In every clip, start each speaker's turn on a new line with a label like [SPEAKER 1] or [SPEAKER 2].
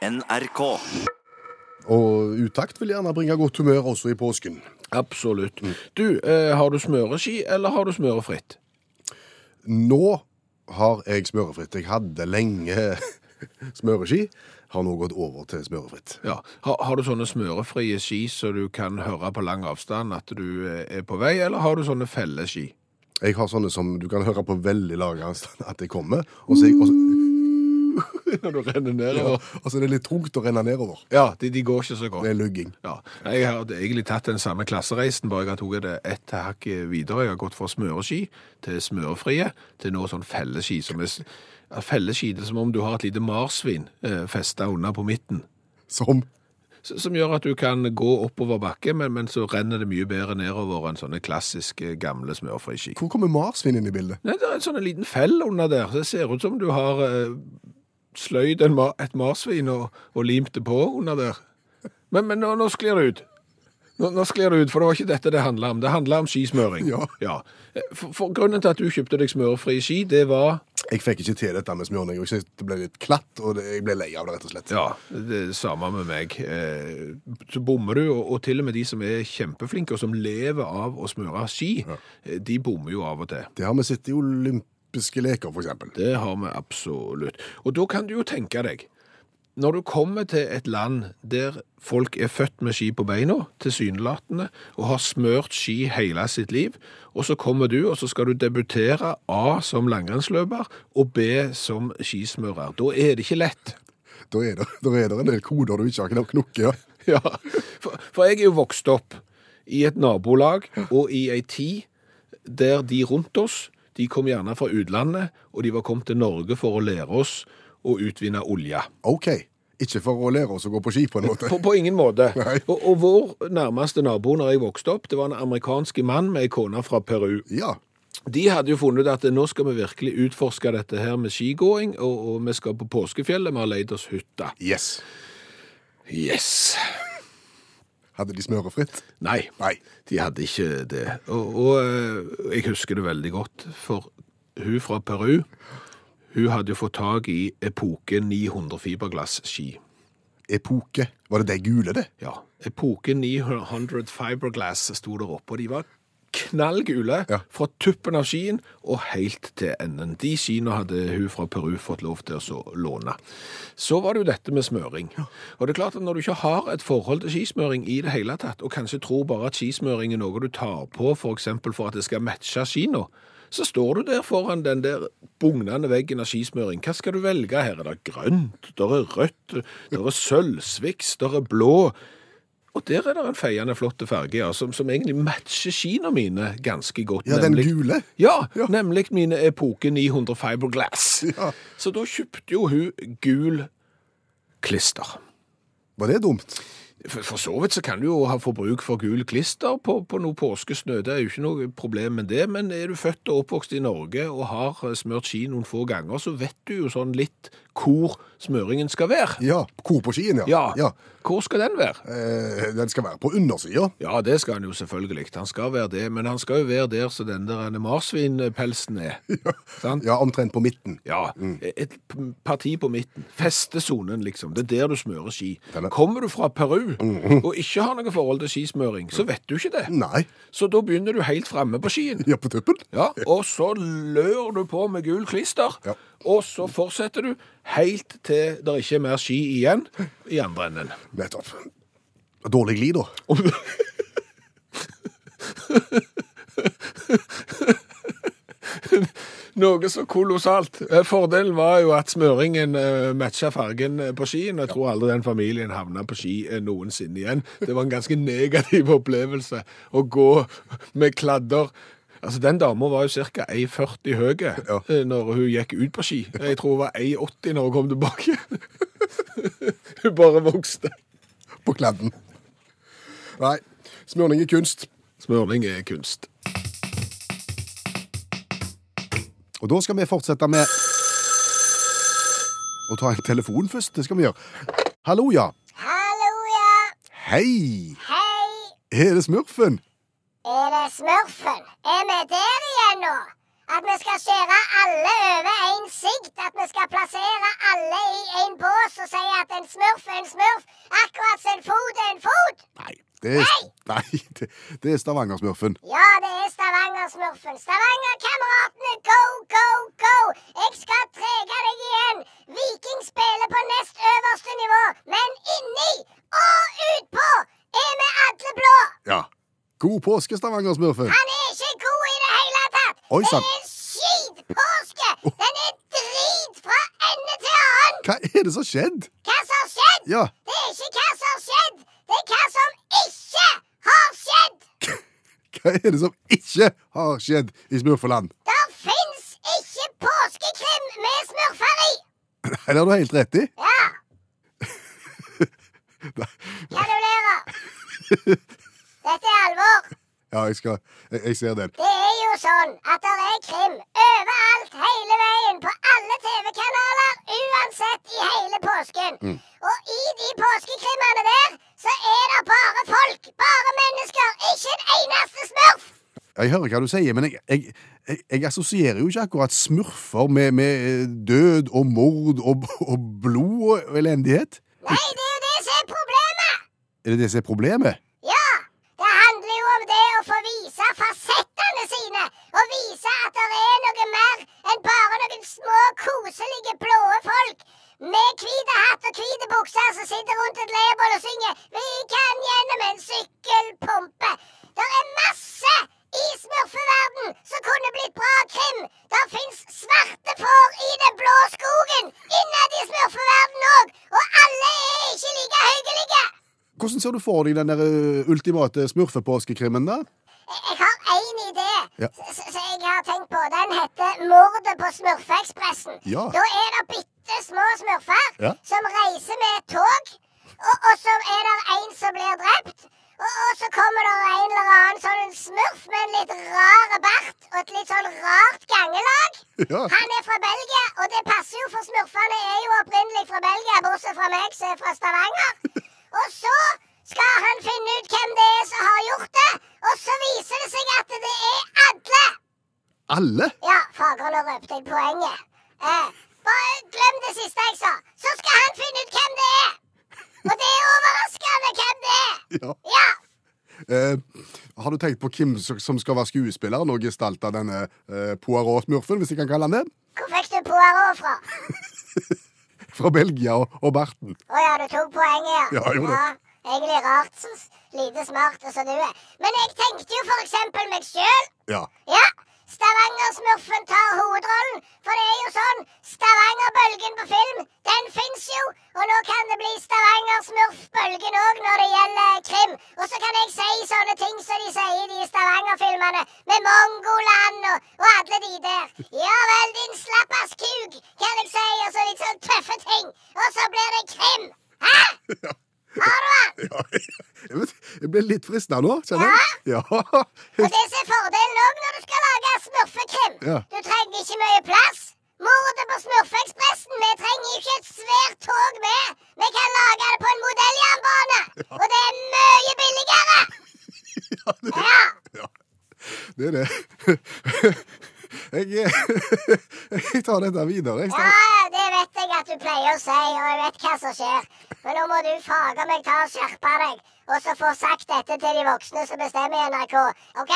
[SPEAKER 1] NRK.
[SPEAKER 2] Og utakt vil gjerne bringe godt humør også i påsken.
[SPEAKER 3] Absolutt. Du, eh, har du smøreski, eller har du smørefritt?
[SPEAKER 2] Nå har jeg smørefritt. Jeg hadde lenge smøreski. Har nå gått over til smørefritt.
[SPEAKER 3] Ja. Har, har du sånne smørefrie ski så du kan høre på lang avstand at du eh, er på vei, eller har du sånne felleski?
[SPEAKER 2] Jeg har sånne som du kan høre på veldig lang avstand at jeg kommer, og så, er jeg, så,
[SPEAKER 3] Når du renner
[SPEAKER 2] ja,
[SPEAKER 3] nedover.
[SPEAKER 2] det er litt tungt å renne nedover.
[SPEAKER 3] Ja, de, de går ikke så godt.
[SPEAKER 2] Det er lugging.
[SPEAKER 3] Ja. Jeg har egentlig tatt den samme klassereisen, bare jeg har tatt det ett hakk videre. Jeg har gått fra smøreski til smørefrie til nå sånn felleski. Som er, felleski det er som om du har et lite marsvin eh, festa unna på midten.
[SPEAKER 2] Som
[SPEAKER 3] Som gjør at du kan gå oppover bakke, men, men så renner det mye bedre nedover enn sånne klassiske gamle smørfriski.
[SPEAKER 2] Hvor kommer marsvin inn i bildet?
[SPEAKER 3] Nei, det er en sånn liten fell under der. Det ser ut som du har eh, sløyd en, ma- et marsvin og, og limte på under der. Men, men nå, nå sklir det ut. Nå, nå sklir det ut, for det var ikke dette det handla om. Det handla om skismøring.
[SPEAKER 2] Ja.
[SPEAKER 3] For, for grunnen til at du kjøpte deg smørfrie ski, det var
[SPEAKER 2] Jeg fikk ikke til dette med smørning. og Jeg synes det ble litt klatt, og det, jeg ble lei av det, rett og slett.
[SPEAKER 3] Ja, det er samme med meg. Eh, Så bommer du, og, og til og med de som er kjempeflinke, og som lever av å smøre ski, ja. de bommer jo av og til.
[SPEAKER 2] Det har vi sett i olympiske leker, eksempel.
[SPEAKER 3] Det har vi absolutt. Og da kan du jo tenke deg, når du kommer til et land der folk er født med ski på beina, tilsynelatende, og har smørt ski hele sitt liv, og så kommer du, og så skal du debutere A som langrennsløper, og B som skismører. Da er det ikke lett.
[SPEAKER 2] Da er det, da er det en del koder du ikke har knukket. Ja.
[SPEAKER 3] Ja, for, for jeg er jo vokst opp i et nabolag og i ei tid der de rundt oss, de kom gjerne fra utlandet, og de var kommet til Norge for å lære oss å utvinne olje.
[SPEAKER 2] OK. Ikke for å lære oss å gå på ski, på en måte.
[SPEAKER 3] På, på ingen måte. Og, og vår nærmeste nabo når jeg vokste opp, det var en amerikansk mann med ei kone fra Peru.
[SPEAKER 2] Ja.
[SPEAKER 3] De hadde jo funnet ut at nå skal vi virkelig utforske dette her med skigåing, og, og vi skal på påskefjellet, vi har leid oss hytte.
[SPEAKER 2] Yes.
[SPEAKER 3] Yes!
[SPEAKER 2] Hadde de smørefritt?
[SPEAKER 3] Nei.
[SPEAKER 2] Nei.
[SPEAKER 3] De hadde ikke det. Og, og eh, jeg husker det veldig godt, for hun fra Peru, hun hadde jo fått tak i Epoke 900 fiberglass-ski.
[SPEAKER 2] Epoke. Var det det gule, det?
[SPEAKER 3] Ja, Epoke 900 fiberglass sto der oppe, og de var knallgule
[SPEAKER 2] Ja.
[SPEAKER 3] fra tuppen av skien og helt til enden. De skiene hadde hun fra Peru fått lov til å så låne. Så var det jo dette med smøring. Og det er klart at når du ikke har et forhold til skismøring i det hele tatt, og kanskje tror bare at skismøring er noe du tar på for eksempel for at det skal matche skiene, så står du der foran den der bugnende veggen av skismøring. Hva skal du velge her? Er det grønt, der er rødt, der er sølvsviks, der er blå. Og der er det en feiende flott farge, ja, som, som egentlig matcher skiene mine ganske godt.
[SPEAKER 2] Ja, den gule?
[SPEAKER 3] Ja,
[SPEAKER 2] Ja.
[SPEAKER 3] nemlig mine Epoke 900 fiberglass.
[SPEAKER 2] Ja.
[SPEAKER 3] Så da kjøpte jo hun gul klister.
[SPEAKER 2] Var det dumt?
[SPEAKER 3] For, for så vidt så kan du jo ha forbruk for gul klister på, på noe påskesnø. Det er jo ikke noe problem med det, men er du født og oppvokst i Norge og har smurt ski noen få ganger, så vet du jo sånn litt hvor smøringen skal være.
[SPEAKER 2] Ja. Hvor på skien, ja.
[SPEAKER 3] Ja.
[SPEAKER 2] ja.
[SPEAKER 3] Hvor skal den være?
[SPEAKER 2] Eh, den skal være på undersida.
[SPEAKER 3] Ja, det skal han jo selvfølgelig. Han skal være det, men han skal jo være der så den der marsvinpelsen er. Sant?
[SPEAKER 2] Ja, omtrent på midten.
[SPEAKER 3] Ja, et parti på midten. Festesonen, liksom. Det er der du smører ski.
[SPEAKER 2] Er-
[SPEAKER 3] Kommer du fra Peru og ikke har noe forhold til skismøring, så vet du ikke det.
[SPEAKER 2] Nei.
[SPEAKER 3] Så da begynner du helt framme på skien.
[SPEAKER 2] Ja, på tuppen.
[SPEAKER 3] Ja, og så lør du på med gul klister,
[SPEAKER 2] Ja.
[SPEAKER 3] og så fortsetter du helt til det ikke er mer ski igjen i andre enden.
[SPEAKER 2] Nettopp. Dårlig glid, da.
[SPEAKER 3] Noe så kolossalt. Eh, Fordelen var jo at smøringen eh, matcha fargen eh, på skien. Jeg tror aldri den familien havna på ski noensinne igjen. Det var en ganske negativ opplevelse å gå med kladder. Altså, Den dama var jo ca. 1,40 høy ja. når hun gikk ut på ski. Jeg tror hun var 1,80 når hun kom tilbake. hun bare vokste.
[SPEAKER 2] På kladden. Nei. Smørning er kunst.
[SPEAKER 3] Smørning er kunst.
[SPEAKER 2] Og da skal vi fortsette med å ta en telefon først. Det skal vi gjøre. Hallo, ja.
[SPEAKER 4] Hallo, ja.
[SPEAKER 2] Hei!
[SPEAKER 4] Hei.
[SPEAKER 2] Er det Smurfen?
[SPEAKER 4] Er det smurfen? Er vi der igjen nå?
[SPEAKER 1] At vi skal skjære alle over én sikt. At vi skal plassere alle i én bås og si at en smurf er en smurf. Akkurat som en fot er en fot.
[SPEAKER 2] Nei, det er, nei, det, det er Stavanger-smurfen.
[SPEAKER 1] Ja, det er Stavanger-smurfen. Stavanger-kameratene, go, go, go! Jeg skal trege deg igjen. Viking spiller på nest øverste nivå, men inni og utpå er vi alle blå.
[SPEAKER 2] Ja. God påske, Stavanger-smurfen.
[SPEAKER 1] Han er ikke god i det hele tatt.
[SPEAKER 2] Oi,
[SPEAKER 1] det er skitpåske. Den er drit fra ende til annen.
[SPEAKER 2] Hva er det som har skjedd?
[SPEAKER 1] Hva som har skjedd?
[SPEAKER 2] Ja,
[SPEAKER 1] Det er ikke hva som har skjedd. Det er hva som ikke har skjedd.
[SPEAKER 2] hva er det som ikke har skjedd i Smurfeland?
[SPEAKER 1] Det fins ikke påskekrim med smurfer i.
[SPEAKER 2] Nei, det har du helt rett i.
[SPEAKER 1] Ja. Gratulerer. Er.
[SPEAKER 2] Ja, jeg skal Jeg, jeg ser den.
[SPEAKER 1] Det er jo sånn at det er krim overalt, hele veien, på alle TV-kanaler, uansett i hele påsken. Og i de påskekrimmene der, så er det bare folk, bare mennesker, ikke en eneste smurf.
[SPEAKER 2] Jeg hører hva du sier, men jeg, jeg, jeg, jeg assosierer jo ikke akkurat smurfer med, med død og mord og, og blod og elendighet.
[SPEAKER 1] Nei, det er jo det som er problemet.
[SPEAKER 2] Er det det som er problemet?
[SPEAKER 1] Ja, det handler jo om det å få vise fasettene sine. Og vise at det er noe mer enn bare noen små, koselige, blå folk med hvite hatt og hvite bukser som sitter rundt et leirbål og synger 'Vi kan gjennom en sykkelpumpe'. Det er masse i smurfeverden som kunne blitt bra krim. Det fins svarte får i den blå skogen innad i smurfeverden òg. Og alle er ikke like hyggelige.
[SPEAKER 2] Hvordan ser du for deg den der ultimate smurfepåskekrimmen, da?
[SPEAKER 1] Jeg har én idé
[SPEAKER 2] Ja.
[SPEAKER 1] som jeg har tenkt på. Den heter 'Mordet på Smurfekspressen'.
[SPEAKER 2] Ja.
[SPEAKER 1] Da er det bitte små smurfer
[SPEAKER 2] Ja.
[SPEAKER 1] som reiser med et tog, og, og så er det en som blir drept. Og, og så kommer det en eller annen sånn smurf med en litt rar bart og et litt sånn rart gangelag.
[SPEAKER 2] Ja.
[SPEAKER 1] Han er fra Belgia, og det passer jo, for smurfene er jo opprinnelig fra Belgia, bortsett fra meg som er fra Stavanger. Og så skal han finne ut hvem det er som har gjort det, og så viser det seg at det er alle.
[SPEAKER 2] Alle?
[SPEAKER 1] Ja, fager, nå røpte jeg poenget. Eh, bare glem det siste jeg sa. Så skal han finne ut hvem det er. Og det er overraskende hvem det er.
[SPEAKER 2] Ja.
[SPEAKER 1] Ja.
[SPEAKER 2] Eh, har du tenkt på hvem som skal være skuespiller og gestalte denne eh, Poirot-smurfen, hvis jeg kan kalle han det?
[SPEAKER 1] Hvor fikk du Poirot fra?
[SPEAKER 2] Fra Belgia og, og Barten.
[SPEAKER 1] Å ja, du tok poenget, ja.
[SPEAKER 2] Ja, gjorde det.
[SPEAKER 1] Egentlig rart. Lite smart som du er. Men jeg tenkte jo for eksempel meg sjøl.
[SPEAKER 2] Ja.
[SPEAKER 1] Ja. Stavanger-smurfen tar hovedrollen. For det er jo sånn, Stavanger-bølgen på film, den fins jo. Og nå kan det bli Stavanger-smurf-bølgen òg når det gjelder krim. Og så kan jeg si sånne ting som de sier i de Stavanger-filmene. Med Mongoland og, og alle de der. Ja vel, din slappas kuk, kan jeg si. Og så litt sånn tøffe ting. Og så blir det krim. Hæ? Den?
[SPEAKER 2] Ja. Jeg ble litt frista nå, kjenner jeg. Ja.
[SPEAKER 1] Og det som er fordelen òg når du skal lage smurfekrim.
[SPEAKER 2] Ja.
[SPEAKER 1] Du trenger ikke mye plass. Mordet på Smurfekspressen. Vi trenger ikke et svært tog med. Vi kan lage det på en modelljernbane. Og det er mye billigere.
[SPEAKER 2] ja, det,
[SPEAKER 1] Ja.
[SPEAKER 2] ja. det er det. Jeg, jeg tar dette videre. Jeg
[SPEAKER 1] ja, det vet jeg at du pleier å si, og jeg vet hva som skjer. Men nå må du faga meg ta og skjerpe deg, og så få sagt dette til de voksne som bestemmer i NRK. OK?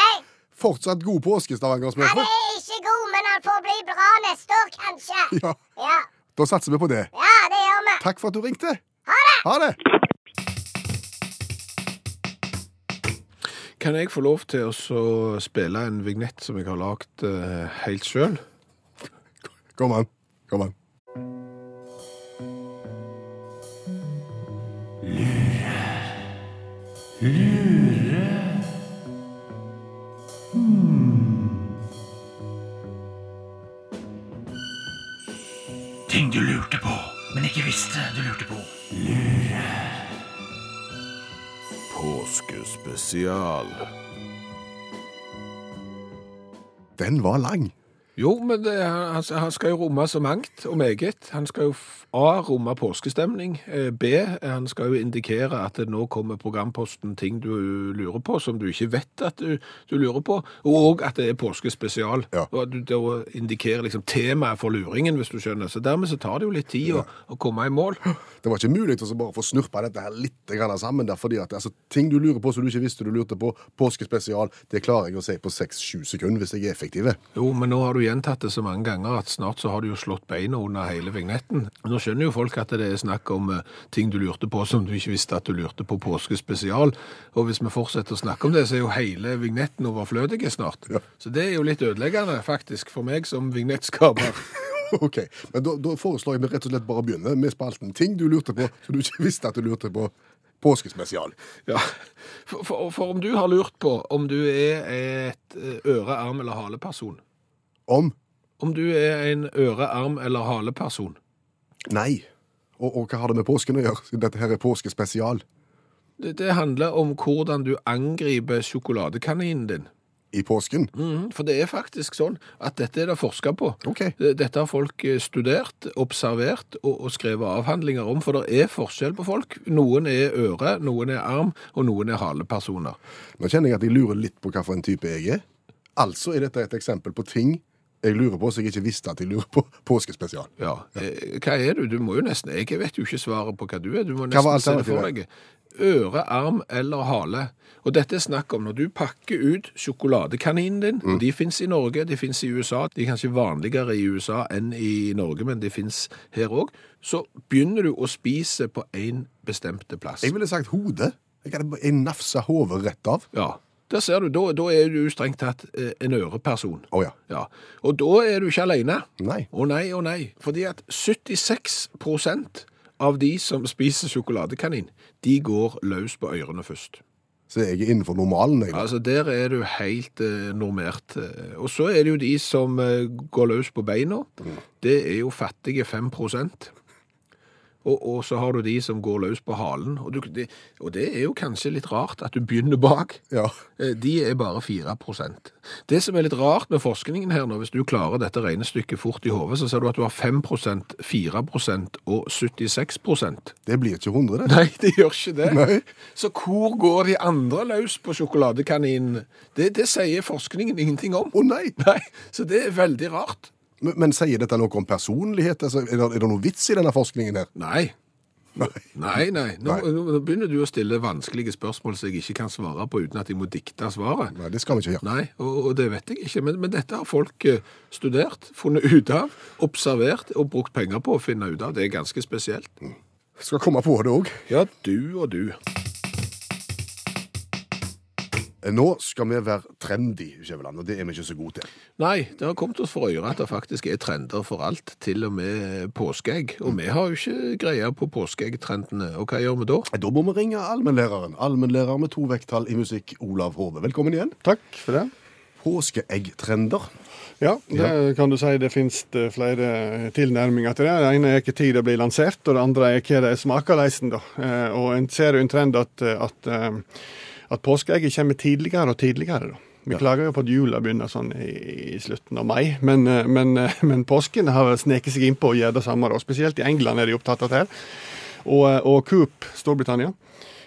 [SPEAKER 2] fortsatt god påske,
[SPEAKER 1] Han
[SPEAKER 2] Stavanger-smurfen.
[SPEAKER 1] er ikke god, men han får bli bra neste år, kanskje.
[SPEAKER 2] Ja,
[SPEAKER 1] Ja,
[SPEAKER 2] da satser vi på det.
[SPEAKER 1] ja det gjør vi.
[SPEAKER 2] Takk for at du ringte.
[SPEAKER 1] Ha det!
[SPEAKER 2] Ha det.
[SPEAKER 3] Kan jeg få lov til å spille en vignett som jeg har lagd eh, helt sjøl?
[SPEAKER 2] Kom an. Kom an.
[SPEAKER 4] Ting du lurte på, men ikke visste du lurte på. Lure.
[SPEAKER 3] Påskespesial.
[SPEAKER 2] Den var lang.
[SPEAKER 3] Jo, men det, han, han skal jo romme så mangt og meget. Han skal jo A. romme påskestemning. eh, B. Han skal jo indikere at det nå kommer programposten ting du lurer på, som du ikke vet at du, du lurer på, og at det er påskespesial.
[SPEAKER 2] Ja.
[SPEAKER 3] Og du da indikerer liksom temaet for luringen, hvis du skjønner. Så dermed så tar det jo litt tid å, å komme i mål.
[SPEAKER 2] Det var ikke mulig å så bare få snurpa dette her litt sammen der, fordi at altså, ting du lurer på som du ikke visste du lurte på, påskespesial, det klarer jeg å si på 6-7 sekunder hvis jeg er effektiv.
[SPEAKER 3] Jo, men nå har du gjentatt det så mange ganger at snart så har du jo slått beina under hele vignetten. Nå skjønner jo folk at det er snakk om eh, ting du lurte på som du ikke visste at du lurte på påskespesial. Og hvis vi fortsetter å snakke om det, så er jo hele vignetten overflødig snart.
[SPEAKER 2] Ja.
[SPEAKER 3] Så det er jo litt ødeleggende faktisk for meg som vignettskaper.
[SPEAKER 2] ok, men da, da foreslår jeg vi rett og slett bare begynner med spalten ting du lurte på som du ikke visste at du lurte på. Påskespesial.
[SPEAKER 3] Ja, for, for, for om du har lurt på om du er et eh, øre, arm eller haleperson,
[SPEAKER 2] Om
[SPEAKER 3] om du er en øre, arm eller haleperson,
[SPEAKER 2] nei. Og, og hva har det med påsken å gjøre? Dette her er påskespesial.
[SPEAKER 3] det, det handler om hvordan du angriper sjokoladekaninen din.
[SPEAKER 2] I påsken?
[SPEAKER 3] Mhm, For det er faktisk sånn at dette er det forska på.
[SPEAKER 2] Okay.
[SPEAKER 3] Dette har folk eh, studert, observert og, og skrevet avhandlinger om, for det er forskjell på folk. Noen er øre, noen er arm, og noen er halepersoner.
[SPEAKER 2] Nå kjenner jeg at jeg lurer litt på hva for en type jeg er. Altså er dette et eksempel på ting jeg lurer på, så jeg ikke visste at jeg lurer på påskespesial.
[SPEAKER 3] Ja. Eh, Hva er du? Du må jo nesten Jeg vet jo ikke svaret på hva du er. Du må nesten se det for deg. Øre, arm eller hale. Og dette er snakk om når du pakker ut sjokoladekaninen din.
[SPEAKER 2] Mm.
[SPEAKER 3] De fins i Norge, de fins i USA. De er kanskje vanligere i USA enn i Norge, men de fins her òg. Så begynner du å spise på én bestemte plass.
[SPEAKER 2] Jeg ville sagt hodet. Jeg nafsa hodet rett av.
[SPEAKER 3] Ja, der ser du. Da, da er du strengt tatt eh, en øreperson.
[SPEAKER 2] Å ja.
[SPEAKER 3] Ja. Og da er du ikke alene.
[SPEAKER 2] Nei.
[SPEAKER 3] Å nei, å nei. Fordi at 76% av de som spiser sjokoladekanin, de går løs på ørene først.
[SPEAKER 2] Så jeg er innenfor normalen, jeg. da.
[SPEAKER 3] Altså, der er du helt eh, normert. Eh, Og så er det jo de som eh, går løs på beina. Det er jo fattige 5 og, og så har du de som går løs på halen. Og, du, det, og det er jo kanskje litt rart at du begynner bak.
[SPEAKER 2] Ja.
[SPEAKER 3] Eh, De er bare 4% Det som er litt rart med forskningen her nå, hvis du klarer dette regnestykket fort i hodet, så ser du at du har 5% 4% og 76%
[SPEAKER 2] Det blir ikke 100, det.
[SPEAKER 3] Nei, det gjør ikke det.
[SPEAKER 2] Nei.
[SPEAKER 3] Så hvor går de andre løs på sjokoladekaninen? Det, det sier forskningen ingenting om.
[SPEAKER 2] Å nei!
[SPEAKER 3] Nei, Så det er veldig rart.
[SPEAKER 2] Men, men sier dette noe om personlighet? Altså, er, det, er det noe vits i denne forskningen her?
[SPEAKER 3] Nei.
[SPEAKER 2] Nei.
[SPEAKER 3] Nei, nei. Nå, begynner du å stille vanskelige spørsmål som jeg ikke kan svare på uten at jeg må dikte svaret.
[SPEAKER 2] Nei, det skal vi ikke gjøre.
[SPEAKER 3] Nei, og, og det vet jeg ikke. Men, men dette har folk eh, studert, funnet ut av, observert og brukt penger på å finne ut av. Det er ganske spesielt.
[SPEAKER 2] Skal komme på det òg.
[SPEAKER 3] Ja, du og du.
[SPEAKER 2] Nå skal vi være trendy, Skjæveland, og det er vi ikke så gode til.
[SPEAKER 3] Nei, det har kommet oss for øre at det faktisk er trender for alt, til og med påskeegg. Og vi har jo ikke greie på påskeeggtrendene. Og hva gjør vi da?
[SPEAKER 2] Da må vi ringe allmennlæreren. Allmennlærer med to vekttall i musikk, Olav Hove. Velkommen igjen.
[SPEAKER 5] Takk for det.
[SPEAKER 2] Påskeeggtrender.
[SPEAKER 5] Ja, det kan du si det finnes det flere tilnærminger til det. Det ene er ikke tid det blir lansert, og det andre er hva det smaker leisen. da. Eh, Og en ser jo en trend at, at, eh, at påskeegget kommer tidligere og tidligere. da. Vi klager jo på at jula begynner sånn i, slutten av mai, men, eh, men, eh, men påsken har sneket seg innpå og gjør det samme. da. Spesielt i England er de opptatt av det. her. Og, eh, og Coop, Storbritannia,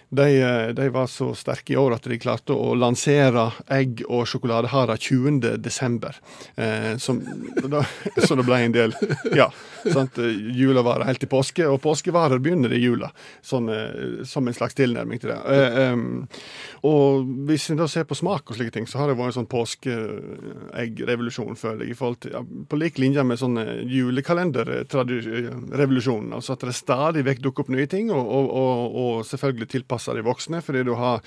[SPEAKER 5] de, eh, de var så sterke i år at de klarte å lansere egg og sjokoladehara 20. desember. Eh, som, da, så det ble en del Ja. sant, julevarer Jula varer helt til påske, og påskevarer begynner i jula. Sånn, eh, som en slags tilnærming til det. Eh, og hvis en da ser på smak og slike ting, så har det vært en sånn påskeeggrevolusjon, føler jeg. i forhold til, ja, På lik linje med sånn julekalenderrevolusjonen. Altså at det stadig vekk dukker opp nye ting, og, og, og, og selvfølgelig tilpassa de voksne, fordi du har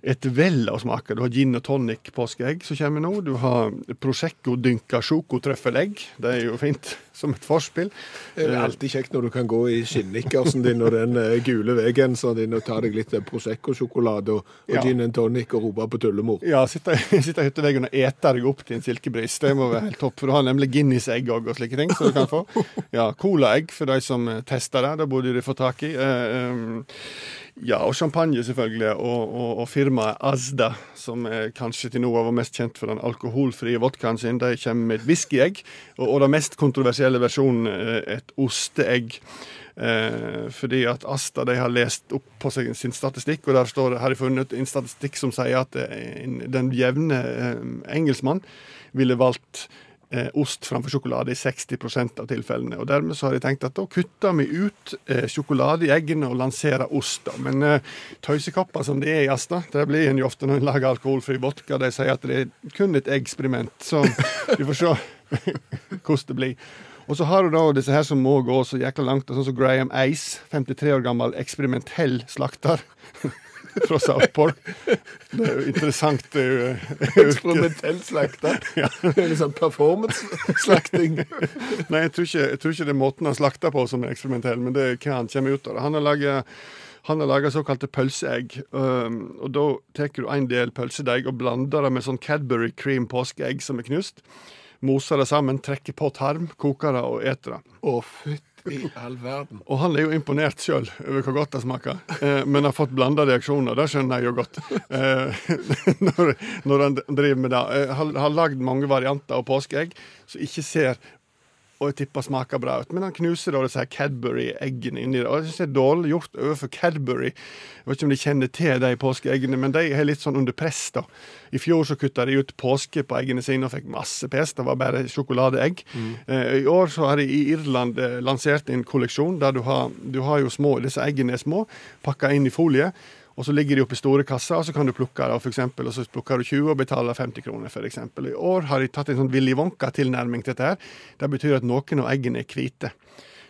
[SPEAKER 5] et vell av smaker. Du har gin og tonic påskeegg som kommer nå. Du har Prosecco dynka sjokotrøffelegg. Det er jo fint som et forspill.
[SPEAKER 3] Det er alltid kjekt når du kan gå i skinnikersen din og den eh, gule veggenseren din og ta deg litt eh, Prosecco-sjokolade og,
[SPEAKER 5] Ja.
[SPEAKER 3] gin and tonic og rope på tullemor.
[SPEAKER 5] Ja, sitte, i hytteveggen og ete deg opp til en silkebris. Det må være helt topp. For du har nemlig Guinness-egg òg og slike ting. som du kan få. Ja, Colaegg for de som eh, tester det. Det burde de få tak i. Ja, og champagne selvfølgelig, og, og, og firmaet Asda, som kanskje til nå var mest kjent for den alkoholfrie vodkaen sin. De kommer med et whiskyegg, og, og den mest kontroversielle versjonen er et osteegg. Eh, fordi at Asta de har lest opp på seg sin statistikk, og der står har de funnet en statistikk som sier at eh, en- den jevne eh, engelskmann ville valgt ost framfor sjokolade i 60% av tilfellene. Og Dermed så har de tenkt at da kutter vi ut eh, sjokolade i eggene og lanserer ost. da. Men eh, tøysekapper som de er i Asta, det blir en jo ofte når en lager alkoholfri vodka. De sier at det er kun et eksperiment, Så vi får se hvordan det blir. Og så har du da disse her som må gå så jækla langt, sånn som Graham Ace, 53 år gammel eksperimentell slakter. Fra South Park. Det er jo interessant. Det er jo, er
[SPEAKER 3] Eksperimentell slakter. Litt sånn performance-slakting.
[SPEAKER 5] Nei, jeg tror, ikke, jeg tror ikke det er måten han slakter på som er eksperimentell, men det er hva han kommer ut av. Han har laget han har laga såkalte pølseegg. Um, og Da tar du en del pølsedeig og blander det med sånn Cadbury cream påskeegg som er knust. Moser det sammen, trekker på tarm, koker det og eter det.
[SPEAKER 3] Å, fytti all verden.
[SPEAKER 5] Og han er jo imponert sjøl over hvor godt det smaker, eh, men har fått blanda reaksjoner. Det skjønner jeg jo godt. Eh, når, når han driver med det. Eh, har, har lagd mange varianter av påskeegg som ikke ser og jeg tipper smaker bra ut. Men han knuser da disse Cadbury-eggene inni det. Og jeg synes det er dårlig gjort overfor Cadbury. Jeg vet ikke om de kjenner til de påskeeggene, men de er litt sånn under press, da. I fjor så kutta de ut påske på eggene sine og fikk masse pes. Det var bare sjokoladeegg. Eh, I år så har de i Irland eh, lansert en kolleksjon der du har, du har jo små Disse eggene er små, pakka inn i folie. Og så ligger de oppe i store kasser, og så kan du plukke det, for eksempel, og så plukker du 20 og betaler 50 kroner, eksempel. I år har de tatt en sånn Willy Wonka-tilnærming til dette. her. Det betyr at noen av eggene er hvite.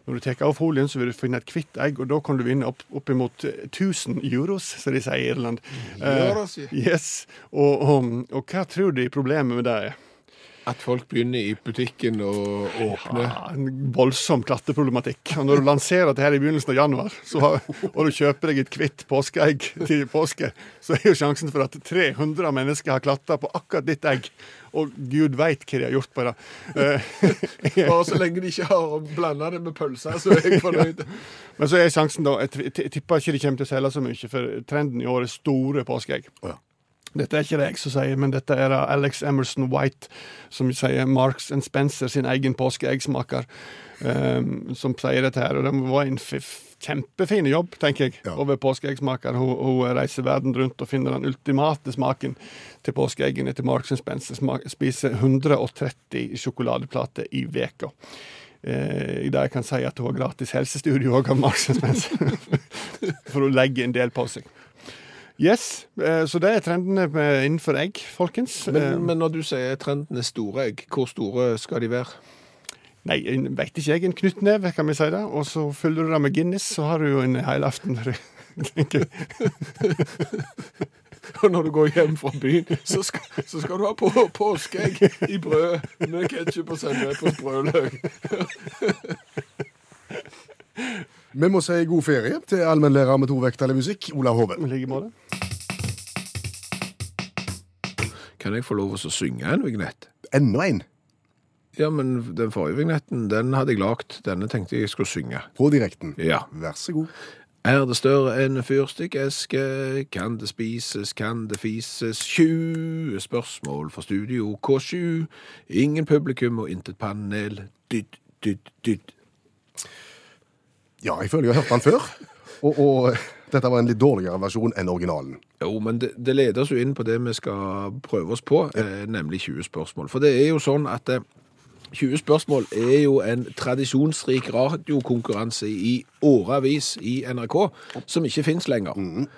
[SPEAKER 5] Når du tar av folien, så vil du finne et hvitt egg, og da kan du vinne opp, oppimot eh, 1000 euros, som de sier i Irland.
[SPEAKER 3] Euros, ja.
[SPEAKER 5] yes. Og, og, og hva tror de problemet med det er?
[SPEAKER 3] At folk begynner i butikken å åpne
[SPEAKER 5] Ja, en voldsom klatteproblematikk. Og når du lanserer dette her i begynnelsen av januar, så og du kjøper deg et hvitt påskeegg til påske, så er jo sjansen for at 300 mennesker har klatra på akkurat ditt egg. Og gud veit hva de har gjort på det.
[SPEAKER 3] Bare så lenge de ikke har blanda det med pølser, så er jeg fornøyd.
[SPEAKER 5] Men så er sjansen da Jeg tipper ikke de kommer til å selge så mye, for trenden i år er store påskeegg.
[SPEAKER 2] Oh, ja.
[SPEAKER 5] Dette er ikke det jeg som sier, men dette er Alex Emerson White, som sier Marks and Spencer sin egen påskeeggsmaker, um, som sier dette her. Og det var en kjempefin jobb, tenker jeg,
[SPEAKER 2] Ja.
[SPEAKER 5] over påskeeggsmaker. Hun, hun reiser verden rundt og finner den ultimate smaken til påskeeggene til Marks and Spencer. Smak, spiser 130 sjokoladeplater i veka. Eh, I jeg kan si at hun har gratis helsestudio òg av Marks and Spencer. For å legge en del på seg. Yes, eh, så det er trendene innenfor egg, folkens. Eh,
[SPEAKER 3] Men, men når du sier trenden er store egg, hvor store skal de være?
[SPEAKER 5] Nei, jeg vet ikke jeg. En knyttneve, kan vi si det. Og så fyller du det med Guinness, så har du jo en helaften, tenker jeg.
[SPEAKER 3] Og når du går hjem fra byen, så skal, så skal du ha på, påskeegg i brød med ketsjup og sennep og sprøløk.
[SPEAKER 2] Vi må si god ferie til allmennlærer med to vekttall i musikk, Ola Hoven.
[SPEAKER 5] I like måte.
[SPEAKER 3] Kan jeg få lov å synge en vignett?
[SPEAKER 2] Enda en
[SPEAKER 3] Ja, men den forrige vignetten, den hadde jeg lagt. Denne tenkte jeg skulle synge.
[SPEAKER 2] på direkten.
[SPEAKER 3] Ja.
[SPEAKER 2] Vær så god.
[SPEAKER 3] Er det større enn en fyrstikkeske? Kan det spises, kan det fises? 20 spørsmål fra Studio K7. Ingen publikum og intet panel. Dytt, dytt, dytt.
[SPEAKER 2] Ja, jeg føler jeg har hørt den før. Og, og dette var en litt dårligere versjon enn originalen.
[SPEAKER 3] Jo, men det, det leder oss jo inn på det vi skal prøve oss på, eh, nemlig 20 spørsmål. For det er jo sånn at eh, 20 spørsmål er jo en tradisjonsrik radiokonkurranse i årevis i NRK, som ikke finnes lenger. Mm.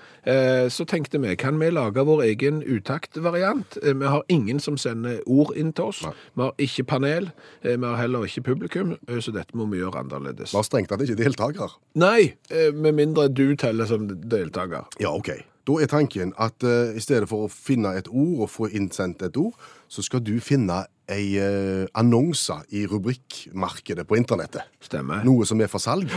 [SPEAKER 3] Så tenkte vi, kan vi lage vår egen utaktvariant? Eh, Vi har ingen som sender ord inn til oss. Vi har ikke panel. eh, Vi har heller ikke publikum, så dette må vi gjøre annerledes.
[SPEAKER 2] Bare strengt tatt ikke deltaker.
[SPEAKER 3] Nei, med mindre du teller som deltaker.
[SPEAKER 2] Ja, OK. Da er tanken at uh, i stedet for å finne et ord og få innsendt et ord, så skal du finne ei eh, annonse i rubrikkmarkedet på internettet.
[SPEAKER 3] Stemmer.
[SPEAKER 2] Noe som er for salg.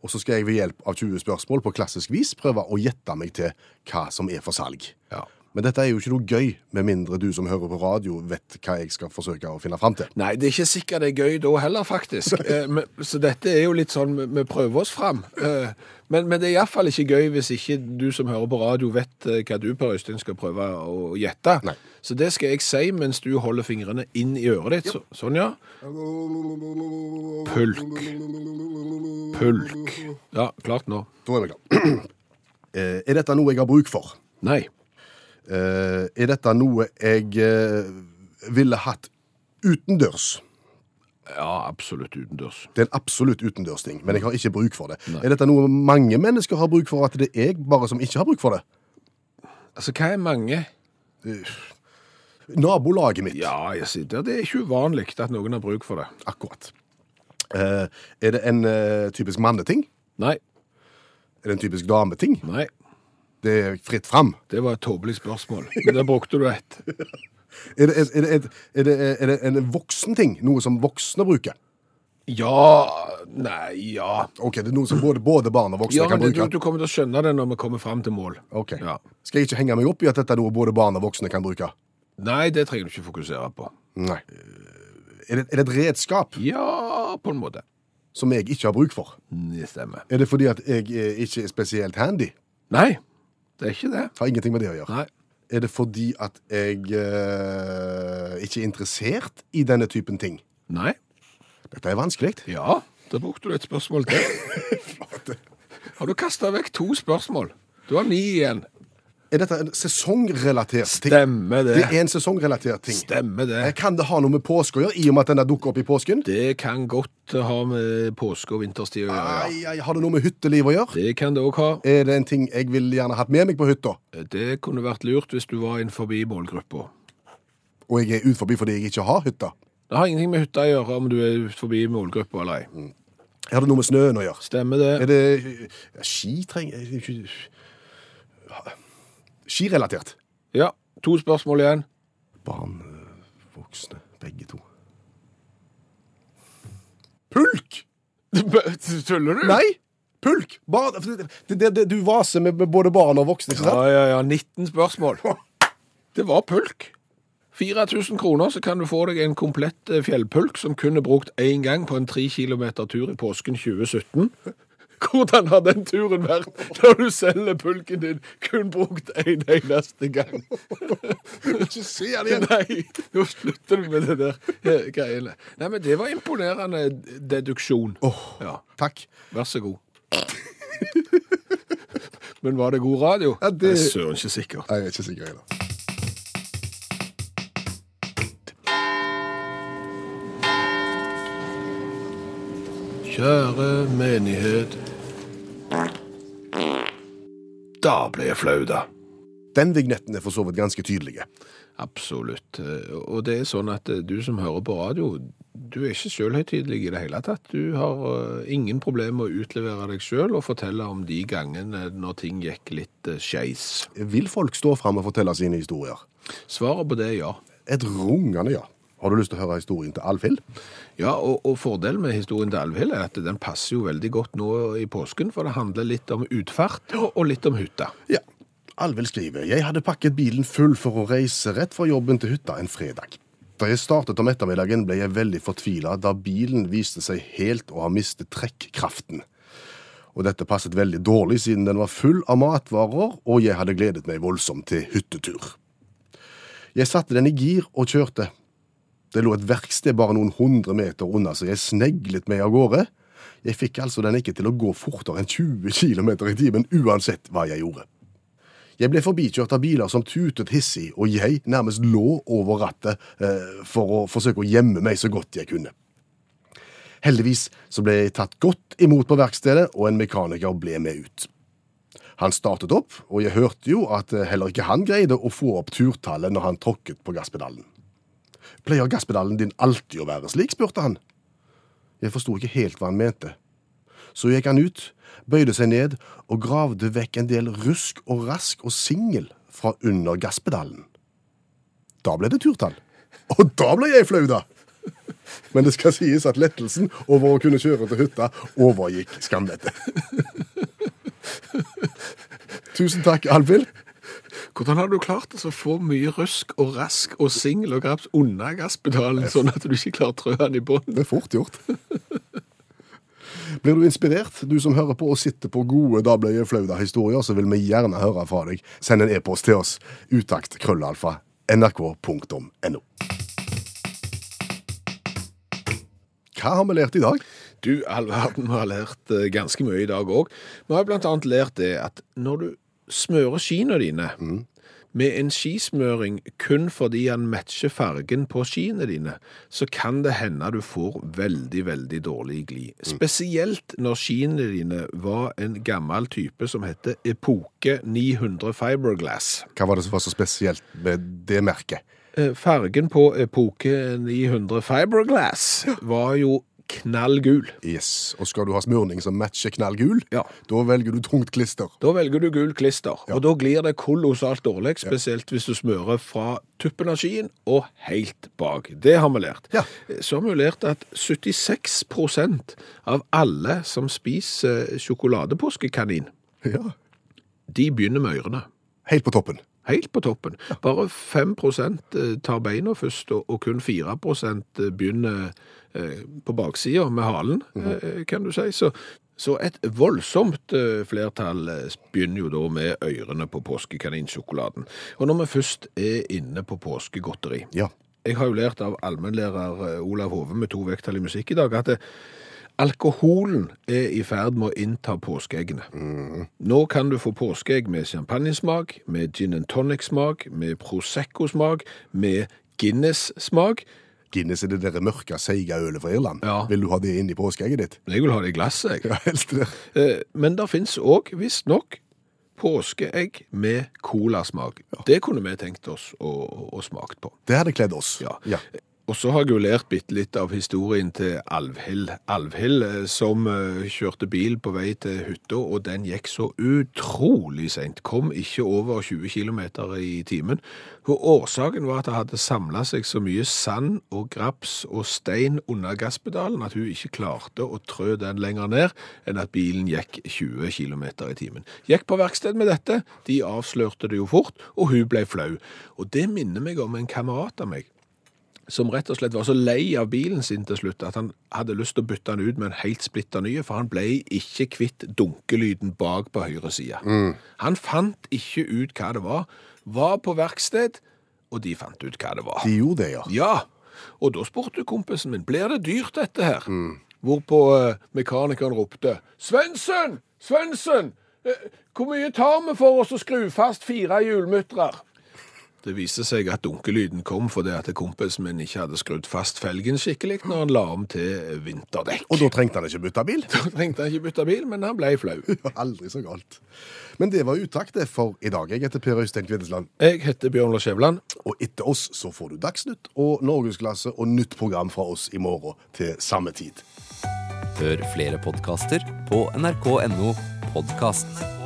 [SPEAKER 2] Og så skal jeg ved hjelp av 20 spørsmål på klassisk vis prøve å gjette meg til hva som er for salg.
[SPEAKER 3] Ja.
[SPEAKER 2] Men dette er jo ikke noe gøy, med mindre du som hører på radio, vet hva jeg skal forsøke å finne fram til.
[SPEAKER 3] Nei, det er ikke sikkert det er gøy da heller, faktisk. Eh, men, så dette er jo litt sånn, vi- prøver oss fram. Eh, men, men det er iallfall ikke gøy hvis ikke du som hører på radio vet eh, hva du, Per Øystein, skal prøve å gjette.
[SPEAKER 2] Nei.
[SPEAKER 3] Så det skal jeg si mens du holder fingrene inn i øret ditt. Så, sånn, ja. Pulk. Pulk. Ja, klart nå.
[SPEAKER 2] Da er vi klare. Eh, er dette noe jeg har bruk for?
[SPEAKER 3] Nei.
[SPEAKER 2] Eh, er dette noe jeg eh, ville hatt utendørs?
[SPEAKER 3] Ja, absolutt utendørs.
[SPEAKER 2] Det er en absolutt utendørsting, men jeg har ikke bruk for det. Er dette noe mange mennesker har bruk for, at det er jeg bare som ikke har bruk for det?
[SPEAKER 3] Altså, hva er mange?
[SPEAKER 2] Nabolaget mitt.
[SPEAKER 3] Ja, jeg sier det. Det er ikke uvanlig at noen har bruk for det.
[SPEAKER 2] Akkurat. Eh, er det en eh, typisk manneting?
[SPEAKER 3] Nei.
[SPEAKER 2] Er det en typisk dameting?
[SPEAKER 3] Nei.
[SPEAKER 2] Det er fritt fram.
[SPEAKER 3] Det var et tåpelig spørsmål. Men der brukte du ett.
[SPEAKER 2] Er det, er, det, er, det, er, det, er det en voksen ting? Noe som voksne bruker?
[SPEAKER 3] Ja Nei, ja.
[SPEAKER 2] Ok, det er noe som både, både barn og voksne
[SPEAKER 3] Ja,
[SPEAKER 2] kan
[SPEAKER 3] bruke? Ja, du, du kommer til å skjønne det når vi kommer fram til mål.
[SPEAKER 2] Ok.
[SPEAKER 3] Ja.
[SPEAKER 2] Skal jeg ikke henge meg opp i at dette er noe både barn og voksne kan bruke?
[SPEAKER 3] Nei, det trenger du ikke fokusere på.
[SPEAKER 2] Nei. Er det, er det et redskap
[SPEAKER 3] Ja, på en måte.
[SPEAKER 2] som jeg ikke har bruk for?
[SPEAKER 3] Det stemmer.
[SPEAKER 2] Er det fordi at jeg eh, ikke er spesielt handy?
[SPEAKER 3] Nei, det er ikke det.
[SPEAKER 2] Har ingenting med det å gjøre.
[SPEAKER 3] Nei.
[SPEAKER 2] Er det fordi at jeg eh, ikke er interessert i denne typen ting?
[SPEAKER 3] Nei.
[SPEAKER 2] Dette er vanskelig.
[SPEAKER 3] Ja, da brukte du et spørsmål til. Har du kasta vekk to spørsmål? Du har ni igjen.
[SPEAKER 2] Er dette en sesongrelatert ting?
[SPEAKER 3] Stemmer det.
[SPEAKER 2] Det er en sesongrelatert ting.
[SPEAKER 3] Stemmer det.
[SPEAKER 2] Eh, Kan det ha noe med påske å gjøre, i og med at den dukker opp i påsken?
[SPEAKER 3] Det kan godt ha med påske og vinterstid å gjøre.
[SPEAKER 2] Ai, ai, har det noe med hytteliv å gjøre?
[SPEAKER 3] Det kan det òg ha.
[SPEAKER 2] Er det en ting jeg ville gjerne hatt med meg på hytta,
[SPEAKER 3] Det kunne vært lurt hvis du var inn forbi målgruppa.
[SPEAKER 2] og jeg er ut forbi fordi jeg ikke har hytta?
[SPEAKER 3] Det har ingenting med hytta å gjøre om du er forbi målgruppa eller ei.
[SPEAKER 2] Har det noe med snøen å gjøre?
[SPEAKER 3] Stemmer det.
[SPEAKER 2] Er det ski trenger er Skirelatert.
[SPEAKER 3] Ja, to spørsmål igjen.
[SPEAKER 2] Barn, øh, voksne, begge to. Pulk!
[SPEAKER 3] Tuller du?
[SPEAKER 2] Nei! Pulk! Bar, det, det, det, du vaser med, med både barn og voksne, ikke sant?
[SPEAKER 3] Ja, ja, ja. 19 spørsmål. Det var pulk. 4000 kroner, så kan du få deg en komplett eh, fjellpulk som kun er brukt én gang på en 3-kilometer-tur i påsken 2017. Hvordan har den turen vært når du selger pulken din kun brukt en eneste gang?
[SPEAKER 2] Du vil ikke se den igjen.
[SPEAKER 3] Nei, nå slutter du med det der eh, greiene. Nei, men det var imponerende deduksjon. Ja,
[SPEAKER 2] Takk.
[SPEAKER 3] vær så god. Men var det god radio?
[SPEAKER 2] Ja, det-
[SPEAKER 3] Jeg er søren ikke sikker.
[SPEAKER 2] Nei, jeg er ikke sikker heller.
[SPEAKER 3] Kjære menighet. Da ble jeg flau, da.
[SPEAKER 2] Den vignetten er for så vidt ganske tydelige.
[SPEAKER 3] Absolutt. Og det er sånn at du som hører på radio, du er ikke selvhøytidelig i det hele tatt. Du har eh, ingen problemer med å utlevere deg selv og fortelle om de gangene når ting gikk litt eh, skeis.
[SPEAKER 2] Vil folk stå fram og fortelle sine historier?
[SPEAKER 3] Svaret på det er ja.
[SPEAKER 2] Et rungende ja. Har du lyst til å høre historien til Alvhild?
[SPEAKER 3] Ja, og, og fordelen med historien til Alvhild er at den passer jo veldig godt nå i påsken, for det handler litt om utfart og, litt om hytta.
[SPEAKER 2] Ja. Alvhild skriver Jeg hadde pakket bilen full for å reise rett fra jobben til hytta en fredag. Da jeg startet om ettermiddagen, ble jeg veldig fortvila da bilen viste seg helt å ha mistet trekkraften. Og dette passet veldig dårlig siden den var full av matvarer, og jeg hadde gledet meg voldsomt til hyttetur. Jeg satte den i gir og kjørte. Det lå et verksted bare noen hundre meter unna, så jeg sneglet meg av gårde. Jeg fikk altså den ikke til å gå fortere enn 20 km i timen, uansett hva jeg gjorde. Jeg ble forbikjørt av biler som tutet hissig, og jeg nærmest lå over rattet eh, for å forsøke å gjemme meg så godt jeg kunne. Heldigvis så ble jeg tatt godt imot på verkstedet, og en mekaniker ble med ut. Han startet opp, og jeg hørte jo at eh, heller ikke han greide å få opp turtallet når han tråkket på gasspedalen. Pleier gasspedalen din alltid å være slik, spurte han. Jeg forsto ikke helt hva han mente. Så gikk han ut, bøyde seg ned og gravde vekk en del rusk og rask og singel fra under gasspedalen. Da ble det turtall. Og da ble jeg flau, da! Men det skal sies at lettelsen over å kunne kjøre til hytta overgikk skamlettet. Tusen takk, Alfhild.
[SPEAKER 3] Hvordan har du klart å få mye rusk og rask og singel og graps unna gasspedalen, sånn at du ikke klarer å trø den i bånn?
[SPEAKER 2] Det er fort gjort. Blir du inspirert, du som hører på og sitter på gode Da ble jeg flau-historier, så vil vi gjerne høre fra deg. Send en e-post til oss. Utakt krøllalfa nrk.no. Hva har vi lært i dag?
[SPEAKER 3] Du, all verden, vi har lært eh, ganske mye i dag òg. Vi har annet lært det at når du smører skiene dine med en skismøring kun fordi han matcher fargen på skiene dine, så kan det hende du får veldig, veldig dårlig gli. Spesielt når skiene dine var en gammel type som heter Epoke 900 Fiberglass.
[SPEAKER 2] Hva var det som var så spesielt med det merket?
[SPEAKER 3] Eh, Fargen på Epoke 900 Fiberglass var jo knallgul.
[SPEAKER 2] Yes, Og skal du ha smurning som matcher knallgul,
[SPEAKER 3] Ja.
[SPEAKER 2] da velger du tungt klister.
[SPEAKER 3] Da velger du gul klister,
[SPEAKER 2] Ja.
[SPEAKER 3] og da glir det kolossalt dårlig, spesielt hvis du smører fra tuppen av skien og helt bak. Det har vi lært.
[SPEAKER 2] Ja.
[SPEAKER 3] Så har vi lært at 76% av alle som spiser sjokoladepåskekanin,
[SPEAKER 2] Ja.
[SPEAKER 3] de begynner med ørene.
[SPEAKER 2] Helt på toppen.
[SPEAKER 3] Helt på toppen. Bare 5% tar beina først, og kun 4 begynner eh, på baksida med halen, eh, kan du si. Så, så et voldsomt eh, flertall eh, begynner jo da med ørene på påskekaninsjokoladen. Og når vi først er inne på påskegodteri
[SPEAKER 2] Ja.
[SPEAKER 3] Jeg har jo lært av allmennlærer eh, Olav Hove med to vekttall i musikk i dag at eh, alkoholen er i ferd med å innta påskeeggene. Nå kan du få påskeegg med champagnesmak, med gin and tonic-smak, med prosecco-smak, med Guinness-smak.
[SPEAKER 2] Guinness er det der mørke, seige ølet fra Irland.
[SPEAKER 3] Ja.
[SPEAKER 2] Vil du ha det inn i påskeegget ditt?
[SPEAKER 3] Jeg vil ha det i glasset, jeg.
[SPEAKER 2] Ja, helst det.
[SPEAKER 3] Eh, Men det finnes òg, visstnok, påskeegg med colasmak. Det kunne vi tenkt oss å, å smake på.
[SPEAKER 2] Det hadde kledd oss.
[SPEAKER 3] Ja.
[SPEAKER 2] ja.
[SPEAKER 3] Og så har jeg jo lært bitte litt av historien til Alvhild. Alvhild eh, som eh, kjørte bil på vei til hytta, og den gikk så utrolig seint. Kom ikke over 20 km i timen. Og årsaken var at det hadde samla seg så mye sand og graps og stein under gasspedalen at hun ikke klarte å trø den lenger ned enn at bilen gikk 20 km i timen. Gikk på verksted med dette, de avslørte det jo fort, og hun ble flau. Og det minner meg om en kamerat av meg som rett og slett var så lei av bilen sin til slutt at han hadde lyst til å bytte den ut med en helt splitter ny, for han ble ikke kvitt dunkelyden bak på høyre side. Han fant ikke ut hva det var, var på verksted, og de fant ut hva det var.
[SPEAKER 2] De gjorde det, ja.
[SPEAKER 3] Ja, og da spurte kompisen min, blir det dyrt dette her? Hvorpå eh, mekanikeren ropte, 'Svendsen! Svensson! Eh, hvor mye tar vi for oss å skru fast fire hjulmuttrer? Det viste seg at dunkelyden kom fordi at kompisen min ikke hadde skrudd fast felgen skikkelig når han la om til vinterdekk.
[SPEAKER 2] Og da trengte han ikke bytte bil.
[SPEAKER 3] Da trengte han ikke bytte bil, men han ble flau.
[SPEAKER 2] Aldri så galt. Men det var utakt det for i dag. Jeg heter Per Øystein Kvindesland.
[SPEAKER 3] Jeg heter Bjørn Lars Skjæveland.
[SPEAKER 2] Og etter oss så får du Dagsnytt og Norgesklasse og nytt program fra oss i morgen til samme tid.
[SPEAKER 6] Hør flere podkaster på nrk.no podkast.